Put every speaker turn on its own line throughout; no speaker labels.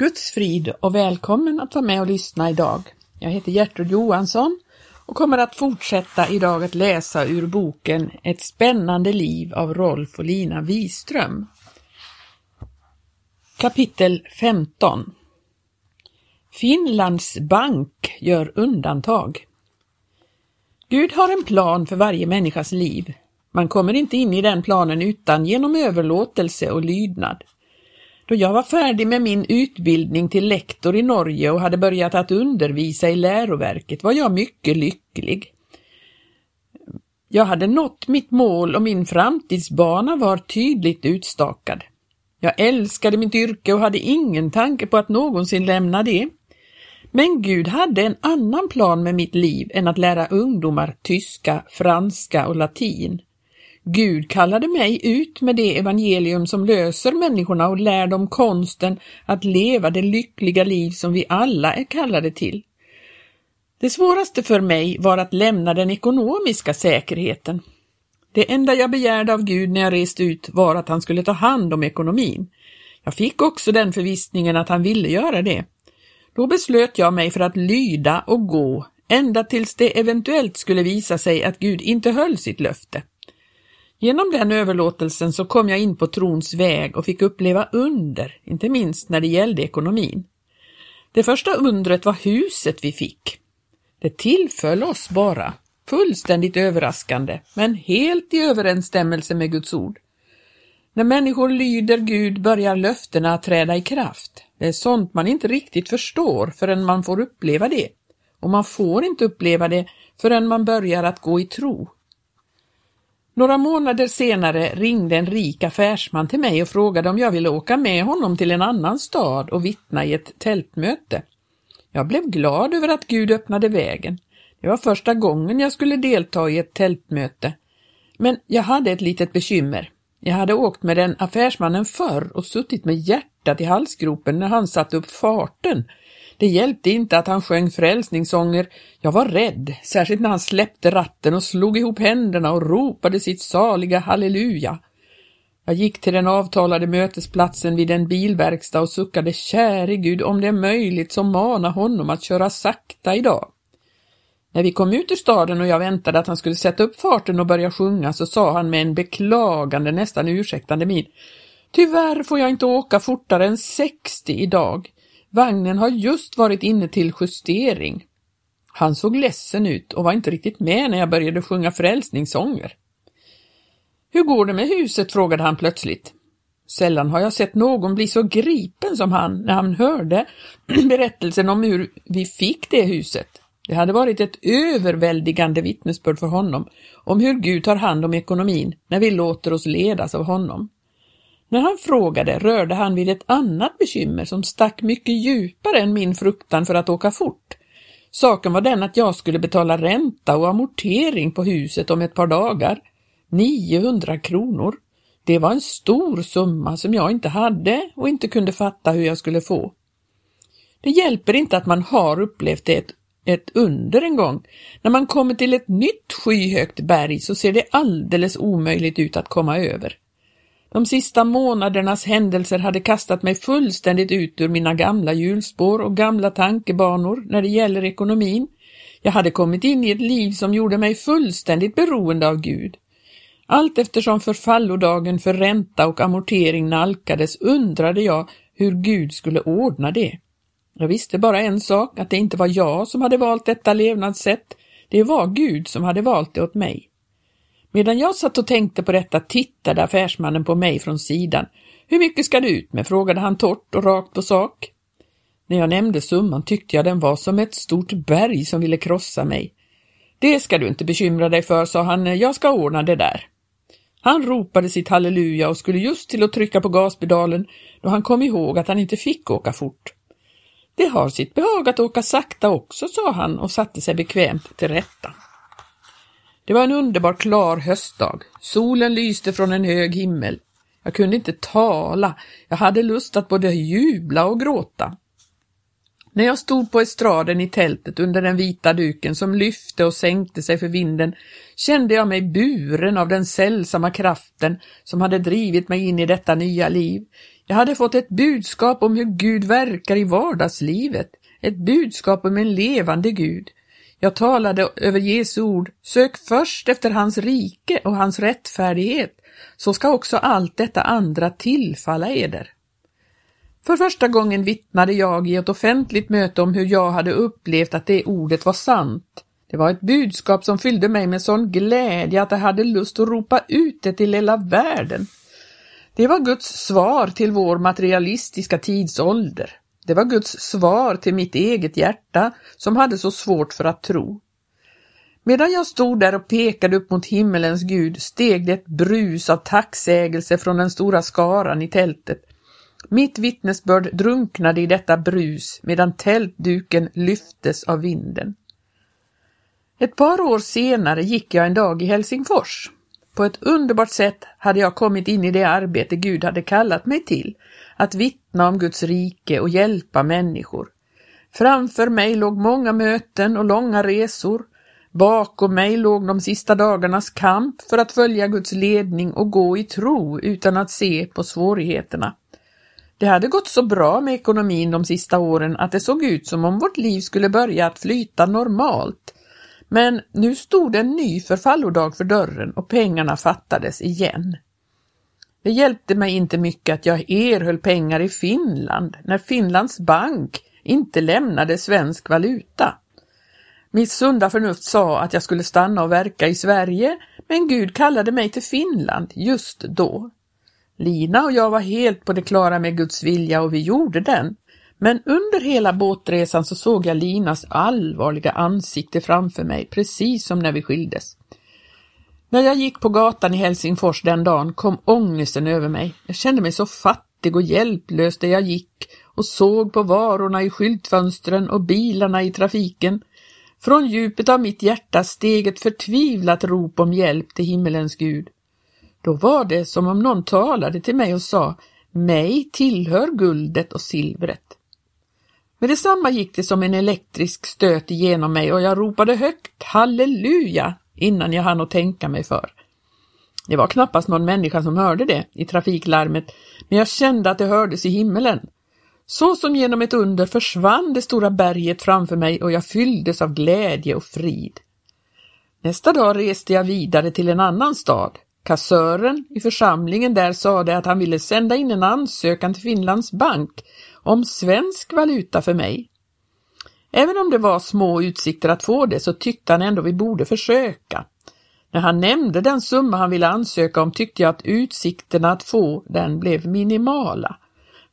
Guds frid och välkommen att vara med och lyssna idag. Jag heter Gertrud Johansson och kommer att fortsätta idag att läsa ur boken Ett spännande liv av Rolf och Lina Wiström. Kapitel 15 Finlands bank gör undantag. Gud har en plan för varje människas liv. Man kommer inte in i den planen utan genom överlåtelse och lydnad. Då jag var färdig med min utbildning till lektor i Norge och hade börjat att undervisa i läroverket var jag mycket lycklig. Jag hade nått mitt mål och min framtidsbana var tydligt utstakad. Jag älskade mitt yrke och hade ingen tanke på att någonsin lämna det. Men Gud hade en annan plan med mitt liv än att lära ungdomar tyska, franska och latin. Gud kallade mig ut med det evangelium som löser människorna och lär dem konsten att leva det lyckliga liv som vi alla är kallade till. Det svåraste för mig var att lämna den ekonomiska säkerheten. Det enda jag begärde av Gud när jag reste ut var att han skulle ta hand om ekonomin. Jag fick också den förvissningen att han ville göra det. Då beslöt jag mig för att lyda och gå ända tills det eventuellt skulle visa sig att Gud inte höll sitt löfte. Genom den överlåtelsen så kom jag in på trons väg och fick uppleva under, inte minst när det gällde ekonomin. Det första undret var huset vi fick. Det tillföll oss bara, fullständigt överraskande, men helt i överensstämmelse med Guds ord. När människor lyder Gud börjar löftena att träda i kraft. Det är sånt man inte riktigt förstår förrän man får uppleva det. Och man får inte uppleva det förrän man börjar att gå i tro. Några månader senare ringde en rik affärsman till mig och frågade om jag ville åka med honom till en annan stad och vittna i ett tältmöte. Jag blev glad över att Gud öppnade vägen. Det var första gången jag skulle delta i ett tältmöte. Men jag hade ett litet bekymmer. Jag hade åkt med den affärsmannen förr och suttit med hjärtat i halsgropen när han satte upp farten det hjälpte inte att han sjöng frälsningssånger. Jag var rädd, särskilt när han släppte ratten och slog ihop händerna och ropade sitt saliga halleluja. Jag gick till den avtalade mötesplatsen vid en bilverkstad och suckade käre Gud om det är möjligt så mana honom att köra sakta idag. När vi kom ut ur staden och jag väntade att han skulle sätta upp farten och börja sjunga så sa han med en beklagande, nästan ursäktande min. Tyvärr får jag inte åka fortare än 60 idag. Vagnen har just varit inne till justering. Han såg ledsen ut och var inte riktigt med när jag började sjunga frälsningssånger. Hur går det med huset? frågade han plötsligt. Sällan har jag sett någon bli så gripen som han när han hörde berättelsen om hur vi fick det huset. Det hade varit ett överväldigande vittnesbörd för honom om hur Gud tar hand om ekonomin när vi låter oss ledas av honom. När han frågade rörde han vid ett annat bekymmer som stack mycket djupare än min fruktan för att åka fort. Saken var den att jag skulle betala ränta och amortering på huset om ett par dagar. 900 kronor. Det var en stor summa som jag inte hade och inte kunde fatta hur jag skulle få. Det hjälper inte att man har upplevt ett, ett under en gång. När man kommer till ett nytt skyhögt berg så ser det alldeles omöjligt ut att komma över. De sista månadernas händelser hade kastat mig fullständigt ut ur mina gamla hjulspår och gamla tankebanor när det gäller ekonomin. Jag hade kommit in i ett liv som gjorde mig fullständigt beroende av Gud. Allt eftersom förfallodagen för ränta och amortering nalkades undrade jag hur Gud skulle ordna det. Jag visste bara en sak, att det inte var jag som hade valt detta levnadssätt, det var Gud som hade valt det åt mig. Medan jag satt och tänkte på detta tittade affärsmannen på mig från sidan. Hur mycket ska du ut med? frågade han torrt och rakt på sak. När jag nämnde summan tyckte jag den var som ett stort berg som ville krossa mig. Det ska du inte bekymra dig för, sa han, jag ska ordna det där. Han ropade sitt halleluja och skulle just till att trycka på gaspedalen då han kom ihåg att han inte fick åka fort. Det har sitt behag att åka sakta också, sa han och satte sig bekvämt till rätta. Det var en underbar klar höstdag. Solen lyste från en hög himmel. Jag kunde inte tala. Jag hade lust att både jubla och gråta. När jag stod på estraden i tältet under den vita duken som lyfte och sänkte sig för vinden kände jag mig buren av den sällsamma kraften som hade drivit mig in i detta nya liv. Jag hade fått ett budskap om hur Gud verkar i vardagslivet, ett budskap om en levande Gud. Jag talade över Jesu ord, sök först efter hans rike och hans rättfärdighet, så ska också allt detta andra tillfalla eder. För första gången vittnade jag i ett offentligt möte om hur jag hade upplevt att det ordet var sant. Det var ett budskap som fyllde mig med sån glädje att jag hade lust att ropa ut det till hela världen. Det var Guds svar till vår materialistiska tidsålder. Det var Guds svar till mitt eget hjärta som hade så svårt för att tro. Medan jag stod där och pekade upp mot himmelens Gud steg det ett brus av tacksägelse från den stora skaran i tältet. Mitt vittnesbörd drunknade i detta brus medan tältduken lyftes av vinden. Ett par år senare gick jag en dag i Helsingfors. På ett underbart sätt hade jag kommit in i det arbete Gud hade kallat mig till, att vittna om Guds rike och hjälpa människor. Framför mig låg många möten och långa resor. Bakom mig låg de sista dagarnas kamp för att följa Guds ledning och gå i tro utan att se på svårigheterna. Det hade gått så bra med ekonomin de sista åren att det såg ut som om vårt liv skulle börja att flyta normalt. Men nu stod en ny förfallodag för dörren och pengarna fattades igen. Det hjälpte mig inte mycket att jag erhöll pengar i Finland när Finlands bank inte lämnade svensk valuta. Mitt sunda förnuft sa att jag skulle stanna och verka i Sverige, men Gud kallade mig till Finland just då. Lina och jag var helt på det klara med Guds vilja och vi gjorde den. Men under hela båtresan så såg jag Linas allvarliga ansikte framför mig, precis som när vi skildes. När jag gick på gatan i Helsingfors den dagen kom ångesten över mig. Jag kände mig så fattig och hjälplös där jag gick och såg på varorna i skyltfönstren och bilarna i trafiken. Från djupet av mitt hjärta steg ett förtvivlat rop om hjälp till himmelens Gud. Då var det som om någon talade till mig och sa mig tillhör guldet och silvret. Med detsamma gick det som en elektrisk stöt igenom mig och jag ropade högt halleluja innan jag hann att tänka mig för. Det var knappast någon människa som hörde det i trafiklarmet, men jag kände att det hördes i himmelen. Så som genom ett under försvann det stora berget framför mig och jag fylldes av glädje och frid. Nästa dag reste jag vidare till en annan stad. Kassören i församlingen där sade att han ville sända in en ansökan till Finlands bank om svensk valuta för mig. Även om det var små utsikter att få det så tyckte han ändå vi borde försöka. När han nämnde den summa han ville ansöka om tyckte jag att utsikterna att få den blev minimala.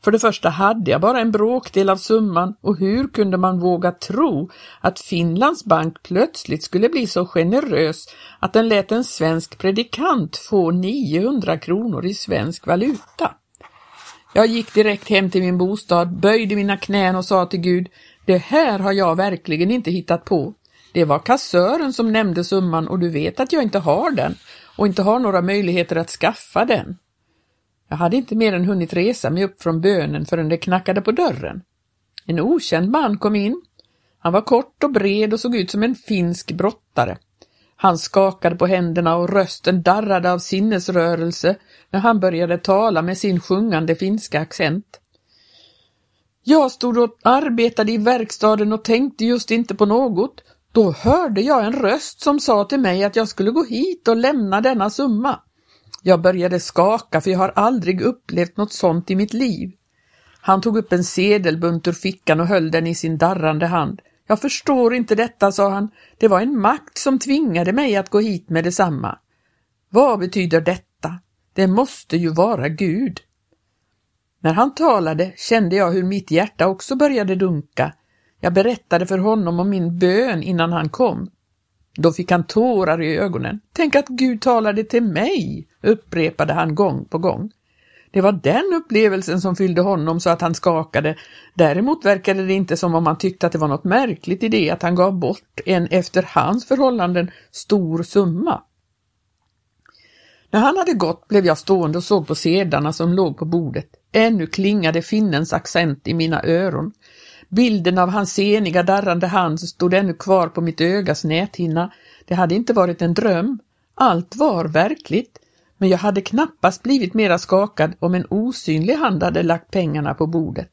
För det första hade jag bara en bråkdel av summan och hur kunde man våga tro att Finlands bank plötsligt skulle bli så generös att den lät en svensk predikant få 900 kronor i svensk valuta? Jag gick direkt hem till min bostad, böjde mina knän och sa till Gud, det här har jag verkligen inte hittat på. Det var kassören som nämnde summan och du vet att jag inte har den och inte har några möjligheter att skaffa den. Jag hade inte mer än hunnit resa mig upp från bönen förrän det knackade på dörren. En okänd man kom in. Han var kort och bred och såg ut som en finsk brottare. Han skakade på händerna och rösten darrade av sinnesrörelse när han började tala med sin sjungande finska accent. Jag stod och arbetade i verkstaden och tänkte just inte på något. Då hörde jag en röst som sa till mig att jag skulle gå hit och lämna denna summa. Jag började skaka för jag har aldrig upplevt något sånt i mitt liv. Han tog upp en sedelbunt ur fickan och höll den i sin darrande hand. Jag förstår inte detta, sa han. Det var en makt som tvingade mig att gå hit med detsamma. Vad betyder detta? Det måste ju vara Gud. När han talade kände jag hur mitt hjärta också började dunka. Jag berättade för honom om min bön innan han kom. Då fick han tårar i ögonen. Tänk att Gud talade till mig, upprepade han gång på gång. Det var den upplevelsen som fyllde honom så att han skakade. Däremot verkade det inte som om han tyckte att det var något märkligt i det att han gav bort en efter hans förhållanden stor summa. När han hade gått blev jag stående och såg på sedlarna som låg på bordet. Ännu klingade finnens accent i mina öron. Bilden av hans seniga darrande hand stod ännu kvar på mitt ögas näthinna. Det hade inte varit en dröm. Allt var verkligt. Men jag hade knappast blivit mera skakad om en osynlig hand hade lagt pengarna på bordet.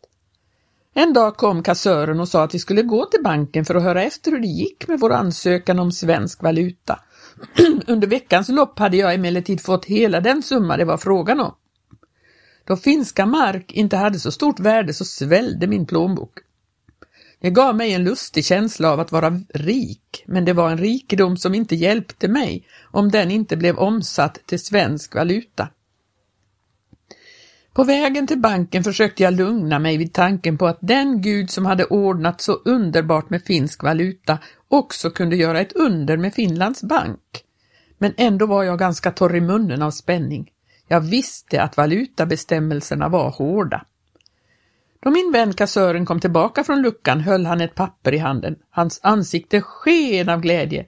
En dag kom kassören och sa att vi skulle gå till banken för att höra efter hur det gick med vår ansökan om svensk valuta. Under veckans lopp hade jag emellertid fått hela den summa det var frågan om. Då finska mark inte hade så stort värde så svällde min plånbok. Det gav mig en lustig känsla av att vara rik, men det var en rikedom som inte hjälpte mig om den inte blev omsatt till svensk valuta. På vägen till banken försökte jag lugna mig vid tanken på att den gud som hade ordnat så underbart med finsk valuta också kunde göra ett under med Finlands bank. Men ändå var jag ganska torr i munnen av spänning. Jag visste att valutabestämmelserna var hårda. Då min vän kassören kom tillbaka från luckan höll han ett papper i handen. Hans ansikte sken av glädje.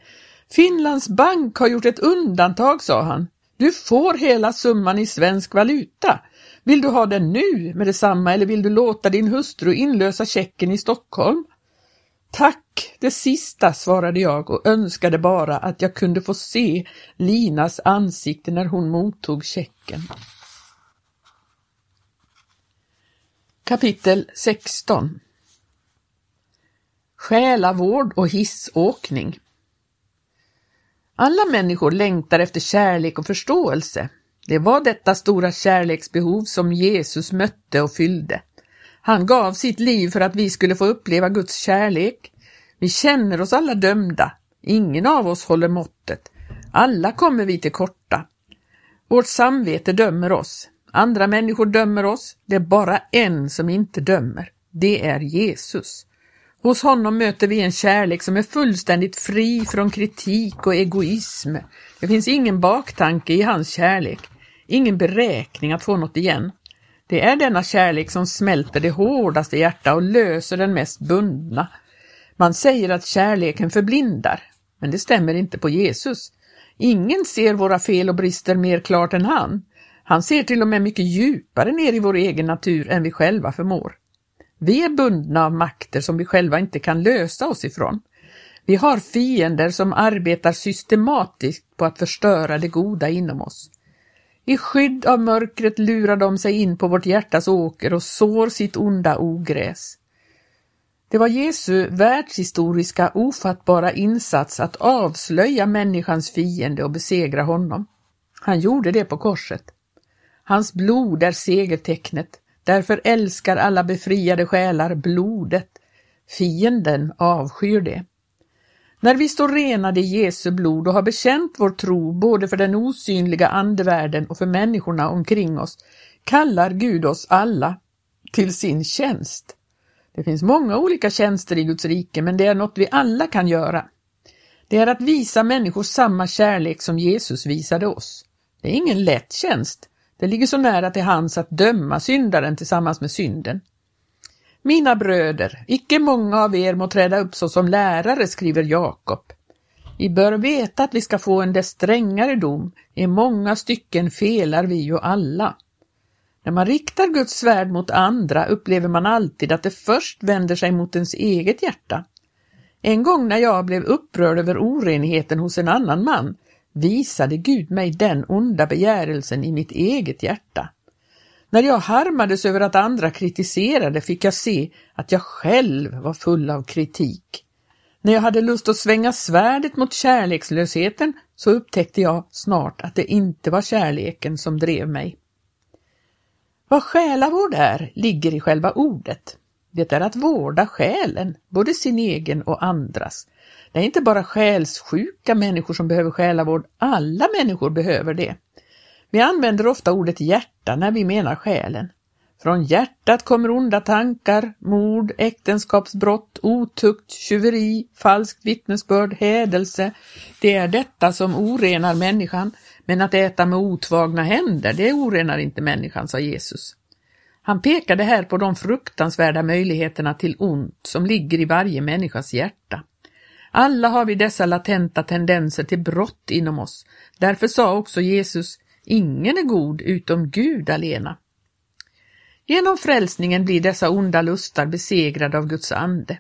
Finlands bank har gjort ett undantag, sa han. Du får hela summan i svensk valuta. Vill du ha den nu med detsamma eller vill du låta din hustru inlösa checken i Stockholm? Tack, det sista, svarade jag och önskade bara att jag kunde få se Linas ansikte när hon mottog checken. Kapitel 16 Själavård och hissåkning Alla människor längtar efter kärlek och förståelse. Det var detta stora kärleksbehov som Jesus mötte och fyllde. Han gav sitt liv för att vi skulle få uppleva Guds kärlek. Vi känner oss alla dömda. Ingen av oss håller måttet. Alla kommer vi till korta. Vårt samvete dömer oss. Andra människor dömer oss. Det är bara en som inte dömer. Det är Jesus. Hos honom möter vi en kärlek som är fullständigt fri från kritik och egoism. Det finns ingen baktanke i hans kärlek, ingen beräkning att få något igen. Det är denna kärlek som smälter det hårdaste hjärta och löser den mest bundna. Man säger att kärleken förblindar, men det stämmer inte på Jesus. Ingen ser våra fel och brister mer klart än han. Han ser till och med mycket djupare ner i vår egen natur än vi själva förmår. Vi är bundna av makter som vi själva inte kan lösa oss ifrån. Vi har fiender som arbetar systematiskt på att förstöra det goda inom oss. I skydd av mörkret lurar de sig in på vårt hjärtas åker och sår sitt onda ogräs. Det var Jesu världshistoriska ofattbara insats att avslöja människans fiende och besegra honom. Han gjorde det på korset. Hans blod är segertecknet, därför älskar alla befriade själar blodet. Fienden avskyr det. När vi står renade i Jesu blod och har bekänt vår tro både för den osynliga andevärlden och för människorna omkring oss, kallar Gud oss alla till sin tjänst. Det finns många olika tjänster i Guds rike, men det är något vi alla kan göra. Det är att visa människor samma kärlek som Jesus visade oss. Det är ingen lätt tjänst. Det ligger så nära till hands att döma syndaren tillsammans med synden. Mina bröder, icke många av er må träda upp såsom lärare, skriver Jakob. Vi bör veta att vi ska få en dess strängare dom, i många stycken felar vi ju alla. När man riktar Guds svärd mot andra upplever man alltid att det först vänder sig mot ens eget hjärta. En gång när jag blev upprörd över orenheten hos en annan man visade Gud mig den onda begärelsen i mitt eget hjärta. När jag harmades över att andra kritiserade fick jag se att jag själv var full av kritik. När jag hade lust att svänga svärdet mot kärlekslösheten så upptäckte jag snart att det inte var kärleken som drev mig. Vad själavård är ligger i själva ordet. Det är att vårda själen, både sin egen och andras. Det är inte bara själssjuka människor som behöver själavård, alla människor behöver det. Vi använder ofta ordet hjärta när vi menar själen. Från hjärtat kommer onda tankar, mord, äktenskapsbrott, otukt, tjuveri, falskt vittnesbörd, hädelse. Det är detta som orenar människan, men att äta med otvagna händer, det orenar inte människan, sa Jesus. Han pekade här på de fruktansvärda möjligheterna till ont som ligger i varje människas hjärta. Alla har vi dessa latenta tendenser till brott inom oss. Därför sa också Jesus, ingen är god utom Gud alena. Genom frälsningen blir dessa onda lustar besegrade av Guds ande.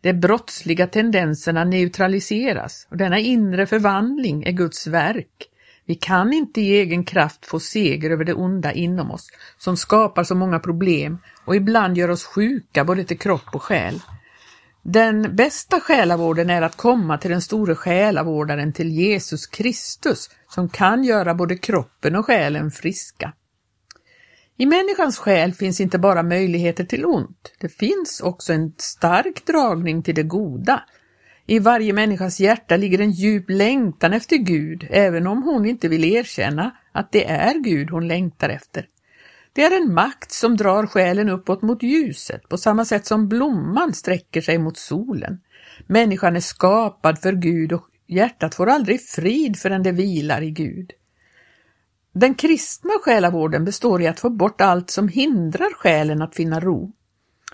De brottsliga tendenserna neutraliseras och denna inre förvandling är Guds verk. Vi kan inte i egen kraft få seger över det onda inom oss, som skapar så många problem och ibland gör oss sjuka både till kropp och själ. Den bästa själavården är att komma till den store själavårdaren, till Jesus Kristus, som kan göra både kroppen och själen friska. I människans själ finns inte bara möjligheter till ont, det finns också en stark dragning till det goda. I varje människas hjärta ligger en djup längtan efter Gud, även om hon inte vill erkänna att det är Gud hon längtar efter. Det är en makt som drar själen uppåt mot ljuset, på samma sätt som blomman sträcker sig mot solen. Människan är skapad för Gud och hjärtat får aldrig frid förrän det vilar i Gud. Den kristna själavården består i att få bort allt som hindrar själen att finna ro.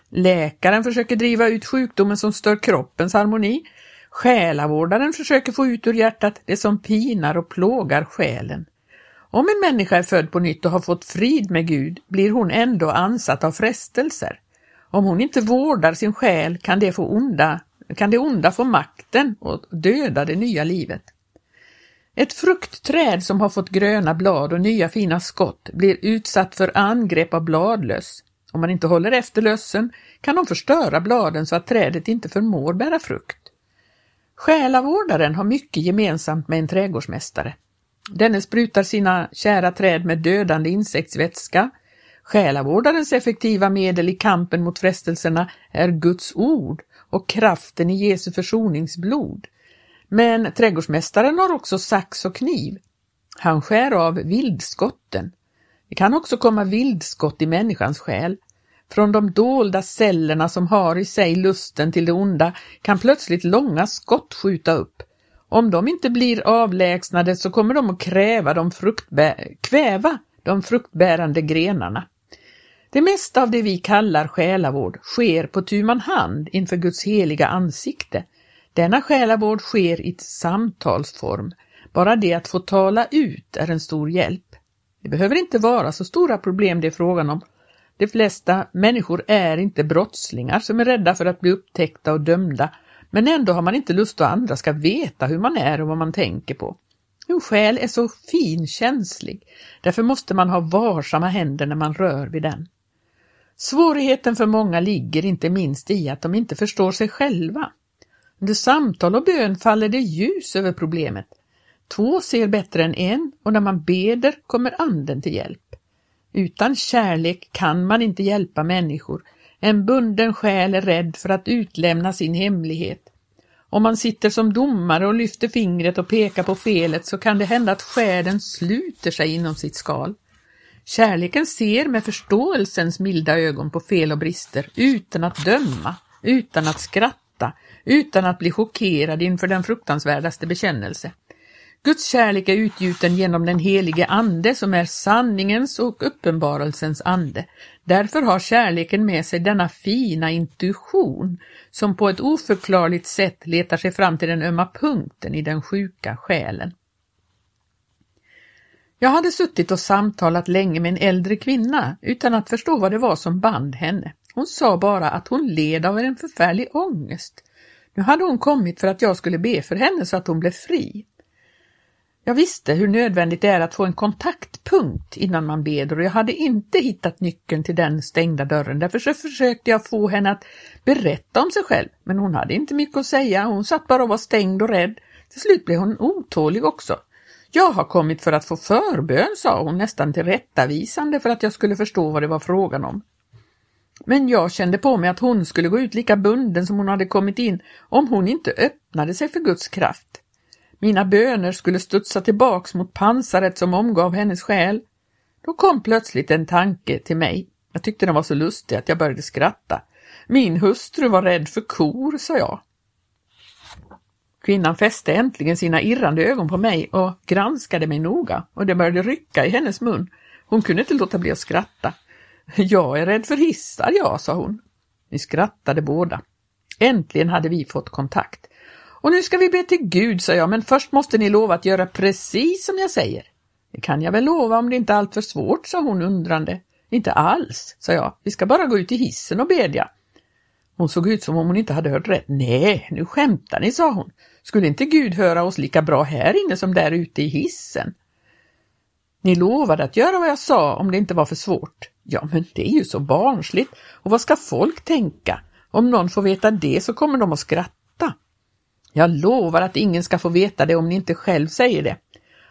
Läkaren försöker driva ut sjukdomen som stör kroppens harmoni. Själavårdaren försöker få ut ur hjärtat det som pinar och plågar själen. Om en människa är född på nytt och har fått frid med Gud blir hon ändå ansatt av frestelser. Om hon inte vårdar sin själ kan det, få onda, kan det onda få makten och döda det nya livet. Ett fruktträd som har fått gröna blad och nya fina skott blir utsatt för angrepp av bladlöss. Om man inte håller efter lössen kan de förstöra bladen så att trädet inte förmår bära frukt. Själavårdaren har mycket gemensamt med en trädgårdsmästare. Denne sprutar sina kära träd med dödande insektsvätska. Själavårdarens effektiva medel i kampen mot frestelserna är Guds ord och kraften i Jesu försoningsblod. Men trädgårdsmästaren har också sax och kniv. Han skär av vildskotten. Det kan också komma vildskott i människans själ. Från de dolda cellerna som har i sig lusten till det onda kan plötsligt långa skott skjuta upp. Om de inte blir avlägsnade så kommer de att kräva de kväva de fruktbärande grenarna. Det mesta av det vi kallar själavård sker på tu man hand inför Guds heliga ansikte. Denna själavård sker i samtalsform. Bara det att få tala ut är en stor hjälp. Det behöver inte vara så stora problem det är frågan om. De flesta människor är inte brottslingar som är rädda för att bli upptäckta och dömda men ändå har man inte lust att andra ska veta hur man är och vad man tänker på. En själ är så finkänslig, därför måste man ha varsamma händer när man rör vid den. Svårigheten för många ligger inte minst i att de inte förstår sig själva. Under samtal och bön faller det ljus över problemet. Två ser bättre än en och när man beder kommer anden till hjälp. Utan kärlek kan man inte hjälpa människor en bunden själ är rädd för att utlämna sin hemlighet. Om man sitter som domare och lyfter fingret och pekar på felet så kan det hända att själen sluter sig inom sitt skal. Kärleken ser med förståelsens milda ögon på fel och brister utan att döma, utan att skratta, utan att bli chockerad inför den fruktansvärdaste bekännelse. Guds kärlek är utgjuten genom den helige Ande som är sanningens och uppenbarelsens ande. Därför har kärleken med sig denna fina intuition som på ett oförklarligt sätt letar sig fram till den ömma punkten i den sjuka själen. Jag hade suttit och samtalat länge med en äldre kvinna utan att förstå vad det var som band henne. Hon sa bara att hon led av en förfärlig ångest. Nu hade hon kommit för att jag skulle be för henne så att hon blev fri. Jag visste hur nödvändigt det är att få en kontaktpunkt innan man beder och jag hade inte hittat nyckeln till den stängda dörren. Därför så försökte jag få henne att berätta om sig själv, men hon hade inte mycket att säga. Hon satt bara och var stängd och rädd. Till slut blev hon otålig också. Jag har kommit för att få förbön, sa hon nästan tillrättavisande för att jag skulle förstå vad det var frågan om. Men jag kände på mig att hon skulle gå ut lika bunden som hon hade kommit in om hon inte öppnade sig för Guds kraft. Mina böner skulle studsa tillbaks mot pansaret som omgav hennes själ. Då kom plötsligt en tanke till mig. Jag tyckte den var så lustig att jag började skratta. Min hustru var rädd för kor, sa jag. Kvinnan fäste äntligen sina irrande ögon på mig och granskade mig noga och det började rycka i hennes mun. Hon kunde inte låta bli att skratta. Jag är rädd för hissar, ja, sa hon. Vi skrattade båda. Äntligen hade vi fått kontakt. Och nu ska vi be till Gud, sa jag, men först måste ni lova att göra precis som jag säger. Det kan jag väl lova om det inte är alltför svårt, sa hon undrande. Inte alls, sa jag. Vi ska bara gå ut i hissen och bedja. Hon såg ut som om hon inte hade hört rätt. Nej, nu skämtar ni, sa hon. Skulle inte Gud höra oss lika bra här inne som där ute i hissen? Ni lovade att göra vad jag sa om det inte var för svårt. Ja, men det är ju så barnsligt. Och vad ska folk tänka? Om någon får veta det så kommer de att skratta. Jag lovar att ingen ska få veta det om ni inte själv säger det.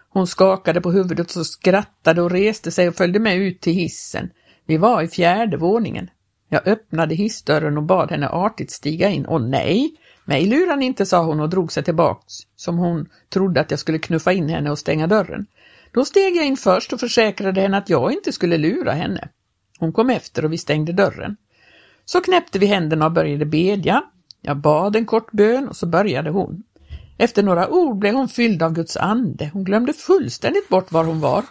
Hon skakade på huvudet och skrattade och reste sig och följde med ut till hissen. Vi var i fjärde våningen. Jag öppnade hissdörren och bad henne artigt stiga in. Och nej, mig lurar ni inte, sa hon och drog sig tillbaks, som hon trodde att jag skulle knuffa in henne och stänga dörren. Då steg jag in först och försäkrade henne att jag inte skulle lura henne. Hon kom efter och vi stängde dörren. Så knäppte vi händerna och började bedja. Jag bad en kort bön och så började hon. Efter några ord blev hon fylld av Guds ande. Hon glömde fullständigt bort var hon var.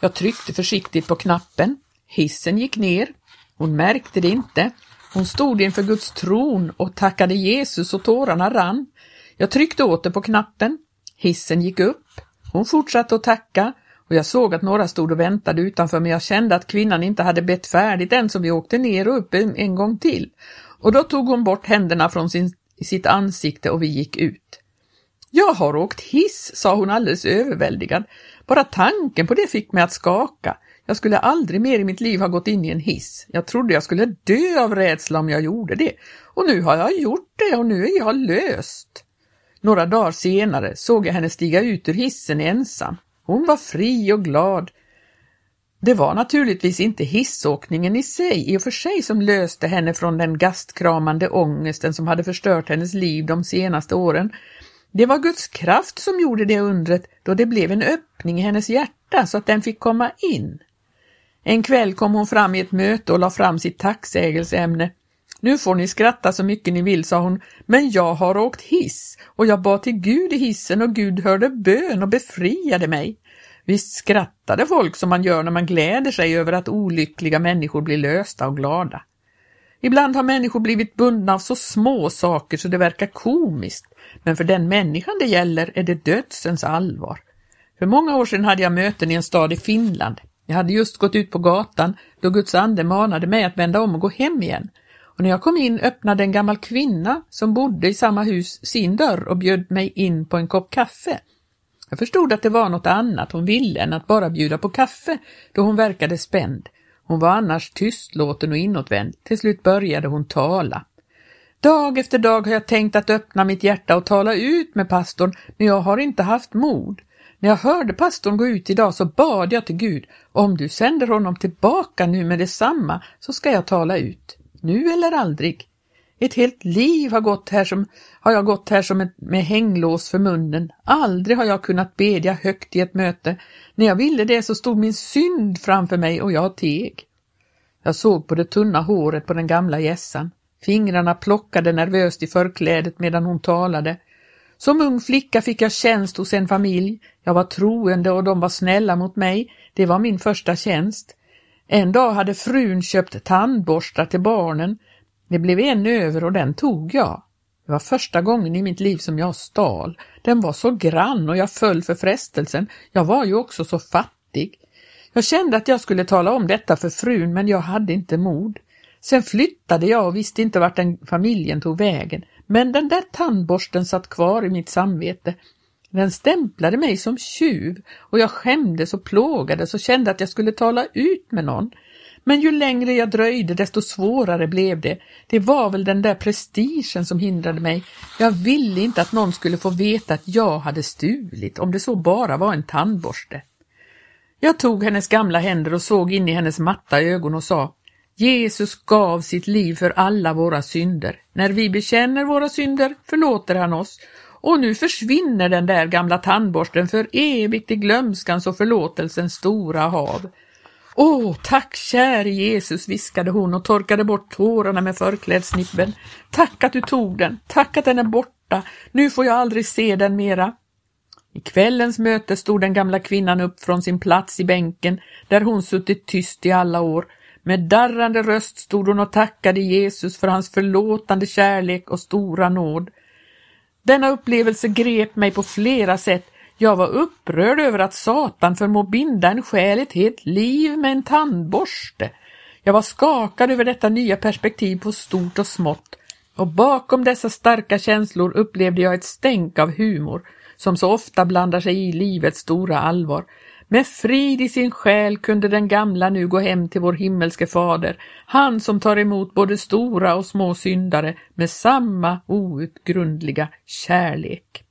Jag tryckte försiktigt på knappen. Hissen gick ner. Hon märkte det inte. Hon stod inför Guds tron och tackade Jesus och tårarna rann. Jag tryckte åter på knappen. Hissen gick upp. Hon fortsatte att tacka och jag såg att några stod och väntade utanför men jag kände att kvinnan inte hade bett färdigt än så vi åkte ner och upp en, en gång till. Och då tog hon bort händerna från sin, sitt ansikte och vi gick ut. Jag har åkt hiss, sa hon alldeles överväldigad. Bara tanken på det fick mig att skaka. Jag skulle aldrig mer i mitt liv ha gått in i en hiss. Jag trodde jag skulle dö av rädsla om jag gjorde det. Och nu har jag gjort det och nu är jag löst. Några dagar senare såg jag henne stiga ut ur hissen ensam. Hon var fri och glad. Det var naturligtvis inte hissåkningen i sig i och för sig som löste henne från den gastkramande ångesten som hade förstört hennes liv de senaste åren. Det var Guds kraft som gjorde det undret då det blev en öppning i hennes hjärta så att den fick komma in. En kväll kom hon fram i ett möte och la fram sitt tacksägelseämne. Nu får ni skratta så mycket ni vill, sa hon, men jag har åkt hiss och jag bad till Gud i hissen och Gud hörde bön och befriade mig. Visst skrattade folk som man gör när man gläder sig över att olyckliga människor blir lösta och glada. Ibland har människor blivit bundna av så små saker så det verkar komiskt, men för den människan det gäller är det dödsens allvar. För många år sedan hade jag möten i en stad i Finland. Jag hade just gått ut på gatan då Guds ande manade mig att vända om och gå hem igen. Och när jag kom in öppnade en gammal kvinna som bodde i samma hus sin dörr och bjöd mig in på en kopp kaffe. Jag förstod att det var något annat hon ville än att bara bjuda på kaffe, då hon verkade spänd. Hon var annars tystlåten och inåtvänd. Till slut började hon tala. Dag efter dag har jag tänkt att öppna mitt hjärta och tala ut med pastorn, men jag har inte haft mod. När jag hörde pastorn gå ut idag så bad jag till Gud, om du sänder honom tillbaka nu med detsamma så ska jag tala ut. Nu eller aldrig. Ett helt liv har, gått här som, har jag gått här som ett, med hänglås för munnen. Aldrig har jag kunnat bedja högt i ett möte. När jag ville det så stod min synd framför mig och jag teg. Jag såg på det tunna håret på den gamla gässan. Fingrarna plockade nervöst i förklädet medan hon talade. Som ung flicka fick jag tjänst hos en familj. Jag var troende och de var snälla mot mig. Det var min första tjänst. En dag hade frun köpt tandborstar till barnen. Det blev en över och den tog jag. Det var första gången i mitt liv som jag stal. Den var så grann och jag föll för frestelsen. Jag var ju också så fattig. Jag kände att jag skulle tala om detta för frun men jag hade inte mod. Sen flyttade jag och visste inte vart den familjen tog vägen. Men den där tandborsten satt kvar i mitt samvete. Den stämplade mig som tjuv och jag skämdes och plågades och kände att jag skulle tala ut med någon. Men ju längre jag dröjde desto svårare blev det. Det var väl den där prestigen som hindrade mig. Jag ville inte att någon skulle få veta att jag hade stulit, om det så bara var en tandborste. Jag tog hennes gamla händer och såg in i hennes matta ögon och sa Jesus gav sitt liv för alla våra synder. När vi bekänner våra synder förlåter han oss och nu försvinner den där gamla tandborsten för evigt i glömskans och förlåtelsens stora hav. Åh, tack käre Jesus, viskade hon och torkade bort tårarna med förklädsnippen. Tack att du tog den, tack att den är borta, nu får jag aldrig se den mera. I kvällens möte stod den gamla kvinnan upp från sin plats i bänken där hon suttit tyst i alla år. Med darrande röst stod hon och tackade Jesus för hans förlåtande kärlek och stora nåd. Denna upplevelse grep mig på flera sätt. Jag var upprörd över att Satan förmår binda en själ ett helt liv med en tandborste. Jag var skakad över detta nya perspektiv på stort och smått och bakom dessa starka känslor upplevde jag ett stänk av humor som så ofta blandar sig i livets stora allvar. Med frid i sin själ kunde den gamla nu gå hem till vår himmelske fader, han som tar emot både stora och små syndare med samma outgrundliga kärlek.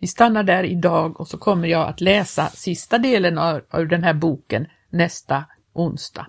Vi stannar där idag och så kommer jag att läsa sista delen av, av den här boken nästa onsdag.